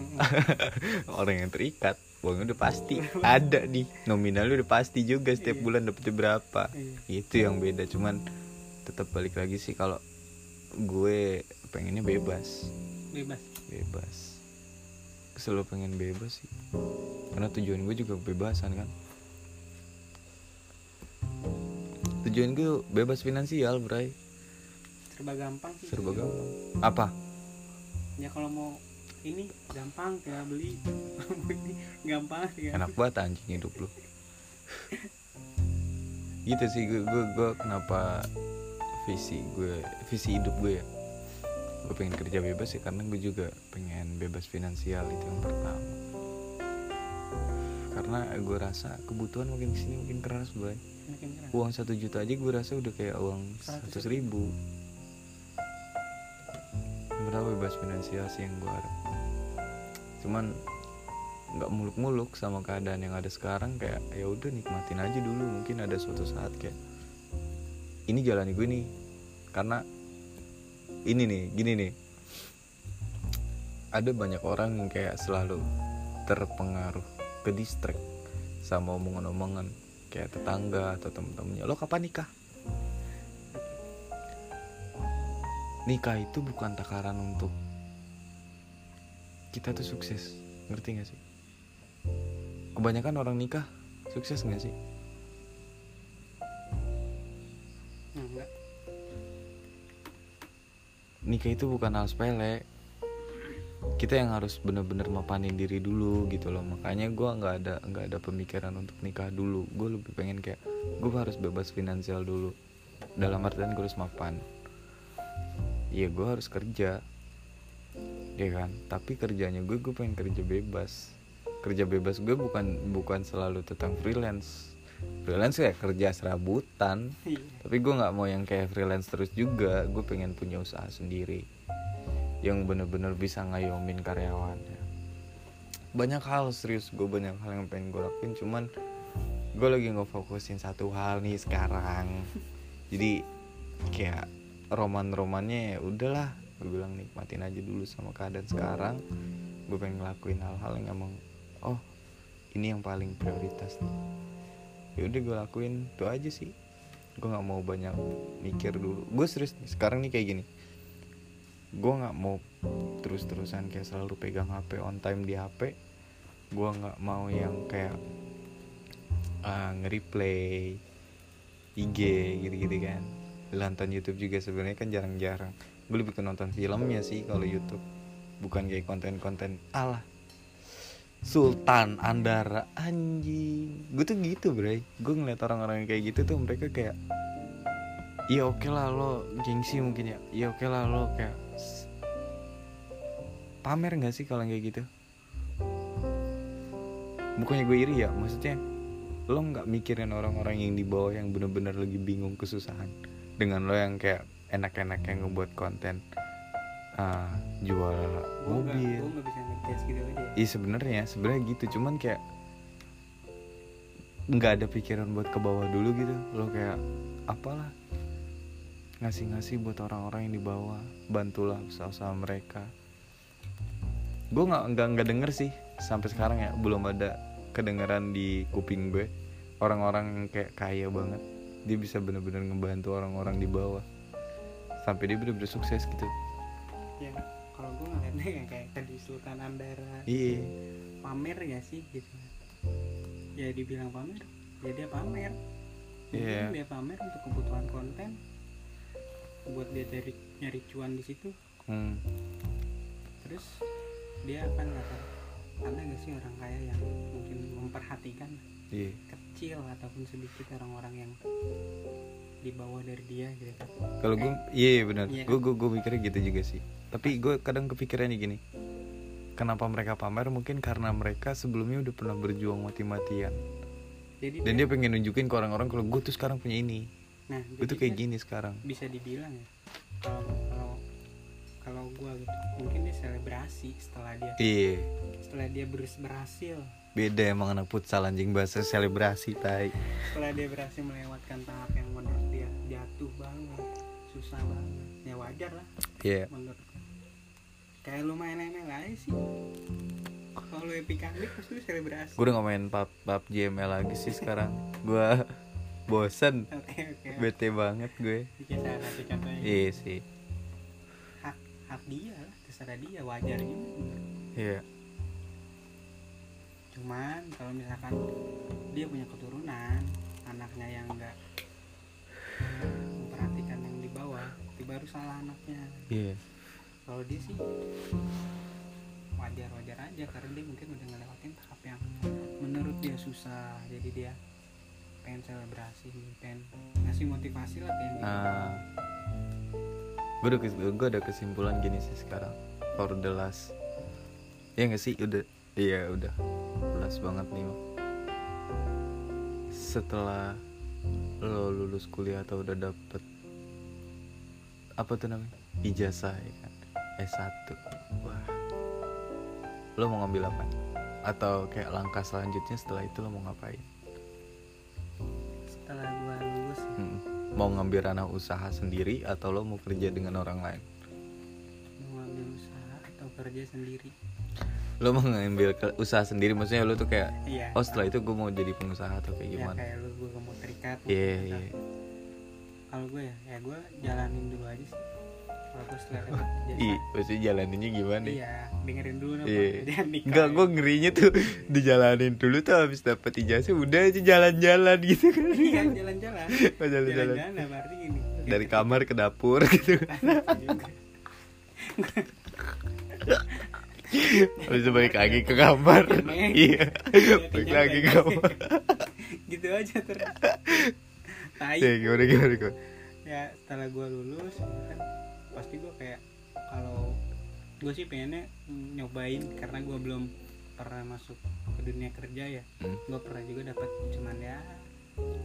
<laughs> Orang yang terikat uangnya udah pasti ada nih. Nominalnya udah pasti juga setiap Iya. bulan dapetnya berapa. Iya. itu yang beda cuman tetap balik lagi sih kalau gue pengennya bebas. Bebas. Bebas. Selalu pengen bebas sih. Karena tujuan gue juga kebebasan kan? Tujuan gue bebas finansial bray. Serba gampang sih. Serba gampang. Apa? Ya kalau mau ini gampang tinggal beli. <laughs> Ini gampang tinggal enak banget anjing hidup lu. Gitu sih gue gue, gue kenapa visi gue visi hidup gue ya? Gue pengen kerja bebas ya karena gue juga pengen bebas finansial itu yang pertama. Karena gue rasa kebutuhan makin ke sini makin keras boy. Makin keras. Uang satu juta aja gue rasa udah kayak uang seratus ribu. Berapa bebas finansial sih yang gue harap cuman nggak muluk-muluk sama keadaan yang ada sekarang kayak ya udah nikmatin aja dulu mungkin ada suatu saat kayak ini jalan gue nih. Karena ini nih gini nih. Ada banyak orang yang kayak selalu terpengaruh ke distract sama omongan-omongan kayak tetangga atau temen-temennya. Lo kapan nikah? Nikah itu bukan takaran untuk kita tuh sukses. Ngerti gak sih? Kebanyakan orang nikah sukses gak sih? Enggak. Nikah itu bukan hal sepele. Kita yang harus bener-bener mapanin diri dulu gitu loh. Makanya gue nggak ada nggak ada pemikiran untuk nikah dulu. Gue lebih pengen kayak gue harus bebas finansial dulu. Dalam artian gue harus mapan. Iya gue harus kerja ya kan? Tapi kerjanya gue gue pengen kerja bebas. Kerja bebas gue bukan bukan selalu tentang freelance. Freelance kayak kerja serabutan. Iya. Tapi gue nggak mau yang kayak freelance terus juga. Gue pengen punya usaha sendiri yang bener-bener bisa ngayomin karyawannya. Banyak hal serius. Gue banyak hal yang pengen gue lakuin. Cuman gue lagi ngefokusin satu hal nih sekarang. <laughs> Jadi kayak roman romannya ya udahlah gue bilang nikmatin aja dulu sama keadaan sekarang. Gue pengen ngelakuin hal-hal yang emang oh ini yang paling prioritas. Nih ya udah gue lakuin itu aja sih. Gue nggak mau banyak mikir dulu. Gue serius nih sekarang nih kayak gini. Gue nggak mau terus-terusan kayak selalu pegang HP on time di HP gue nggak mau yang kayak uh, nge-replay IG gitu-gitu kan. Nonton YouTube juga sebenarnya kan jarang-jarang gue lebih ke nonton filmnya sih kalau YouTube. Bukan kayak konten-konten alah Sultan Andara anjing. Gue tuh gitu bre gue ngeliat orang-orang yang kayak gitu tuh mereka kayak iya oke lah lo gengsi mungkin ya. Iya oke lah lo kayak pamer nggak sih kalau kayak gitu? Bukannya gue iri ya maksudnya lo nggak mikirin orang-orang yang di bawah yang bener-bener lagi bingung kesusahan dengan lo yang kayak enak-enak yang ngebuat konten ah, jual mobil gue nggak bisa ngejudge gitu aja. Ya. Iya sebenarnya sebenarnya gitu. Cuman kayak nggak ada pikiran buat ke bawah dulu gitu. Lo kayak apalah ngasih-ngasih buat orang-orang yang di bawah. Bantulah usaha-usaha mereka. Gue nggak nggak nggak denger sih sampai sekarang ya belum ada kedengeran di kuping gue. Orang-orang yang kayak kaya banget dia bisa bener-bener ngebantu orang-orang di bawah sampai dia bener-bener sukses gitu. Ya kalau gue ngeliatnya yang kayak tadi Sultan Andara. Iya. Pamer ya sih gitu? Ya dibilang pamer ya dia pamer. Mungkin Iya. dia pamer untuk kebutuhan konten. Buat dia cari nyari cuan di situ. Hmm. terus dia akan kata ada gak sih orang kaya yang mungkin memperhatikan? Iya. Kecil ataupun sedikit orang-orang yang di bawah dari dia gitu kan Kalau gue, iya iya benar. Iya. Gue gue gue mikirnya gitu juga sih. Tapi gue kadang kepikirannya gini. Kenapa mereka pamer? Mungkin karena mereka sebelumnya udah pernah berjuang mati-matian. jadi Dan dia pengen nunjukin ke orang-orang kalau gue tuh sekarang punya ini. nah Gue tuh jadi kayak dia gini sekarang. bisa dibilang ya kalau kalau kalau gue gitu mungkin dia selebrasi setelah dia Iya. setelah dia ber- berhasil Beda emang anak futsal anjing bahasa selebrasi tai. setelah dia berhasil melewatkan tahap yang menurut dia jatuh banget susah banget ya wajar lah Iya. menurut gue. kayak lu main ML aja sih kalau lu epic League pasti lu selebrasi Gue udah gak main pub PUBG ML lagi sih sekarang. Gue <laughs> bosen. oke oke Bete banget gue. Iya sih. hak hak dia lah terserah dia wajar juga Iya. Cuman kalau misalkan dia punya keturunan anaknya yang enggak memperhatikan yang di bawah itu baru salah anaknya. Iya. kalau dia sih wajar wajar aja karena dia mungkin udah ngelewatin tahap yang menurut dia susah. Jadi dia pengen selebrasi pengen ngasih motivasi lah pengen dia Nah, gue gue ada kesimpulan gini sih sekarang. For the last. Ya nggak sih? Udah iya udah. Last banget nih setelah lo lulus kuliah atau udah dapet apa tuh namanya? Ijazah ya kan? S1 wah. Lo mau ngambil apa? Atau kayak langkah selanjutnya setelah itu lo mau ngapain? Setelah gua lulus. Ya, Hmm. mau ngambil ranah usaha sendiri atau lo mau kerja dengan orang lain? Mau ngambil usaha atau kerja sendiri lo mau ngambil ke- usaha sendiri maksudnya lo tuh kayak iya. Oh setelah itu gue mau jadi pengusaha atau kayak ya gimana? kayak lu gue mau terikat iya terikat. iya. kalau gue ya ya gue jalanin dulu aja sih. Kalau gue setelah dapet <laughs> Ih, ijazah maksudnya jalaninnya gimana iya dengerin dulu apa Iya. <laughs> jangan nikah Enggak, gue ngerinya tuh <laughs> dijalanin dulu tuh habis dapet ijazah udah aja jalan-jalan gitu kan. Iya jalan-jalan. Oh, jalan-jalan. jalan-jalan nah, berarti gini. Dari kamar ke dapur gitu. Juga. Habis itu balik lagi ke kamar. Meng. iya. balik lagi ke kamar. <laughs> Gitu aja terus. Tai. Ya gimana gimana gimana? Ya setelah gue lulus kan pasti gue kayak kalau gue sih pengennya nyobain karena gue belum pernah masuk ke dunia kerja ya. Hmm. gue pernah juga dapat cuman ya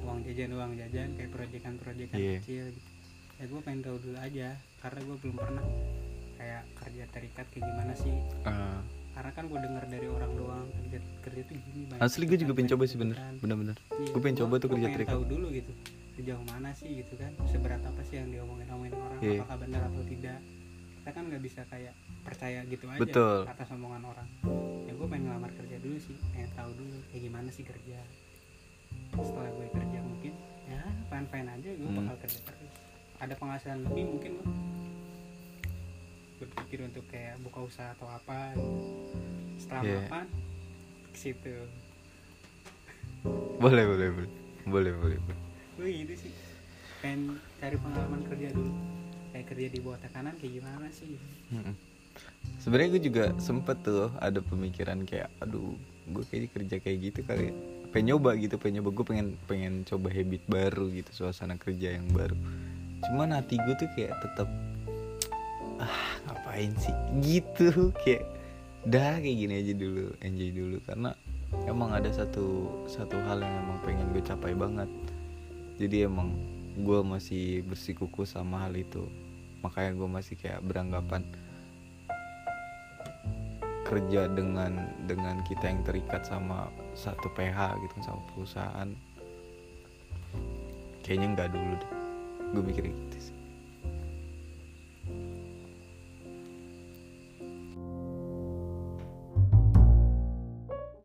uang jajan uang jajan kayak proyekan proyekan Iya. kecil gitu. Ya gue pengen tahu dulu aja karena gue belum pernah kayak kerja terikat kayak gimana sih? Ah, karena kan gue denger dari orang doang kerja kerja tuh gini banyak asli gue juga pengen coba sih bener. kesulitan. bener-bener. Iya, gue pengen gua- coba tuh kerja terikat. tahu dulu gitu sejauh mana sih gitu kan seberat apa sih yang diomongin omongin orang Iya. apakah benar atau tidak. Kita kan nggak bisa kayak percaya gitu aja Betul. atas omongan orang. Ya gue pengen ngelamar kerja dulu sih pengen tahu dulu kayak gimana sih kerja. Setelah gue kerja mungkin ya fine fine aja gue Hmm. bakal kerja terus. Ada penghasilan lebih mungkin gue berpikir untuk kayak buka usaha atau apa setelah Iya. mapan ke situ <laughs> boleh boleh boleh boleh boleh boleh. gue gitu sih pengen cari pengalaman kerja dulu kayak kerja di bawah tekanan kayak gimana sih Mm-mm. sebenarnya gue juga sempet tuh ada pemikiran kayak aduh gue kayaknya kerja kayak gitu kali ya. pengen nyoba gitu pengen nyoba gue pengen pengen coba habit baru gitu suasana kerja yang baru cuman hati gue tuh kayak tetap ah ngapain sih? Gitu kayak dah kayak gini aja dulu enjoy dulu. Karena emang ada satu satu hal yang emang pengen gue capai banget. Jadi emang gue masih bersikuku sama hal itu. Makanya gue masih kayak beranggapan kerja dengan dengan kita yang terikat sama satu PH gitu sama perusahaan. Kayaknya nggak dulu deh. Gue mikirnya gitu sih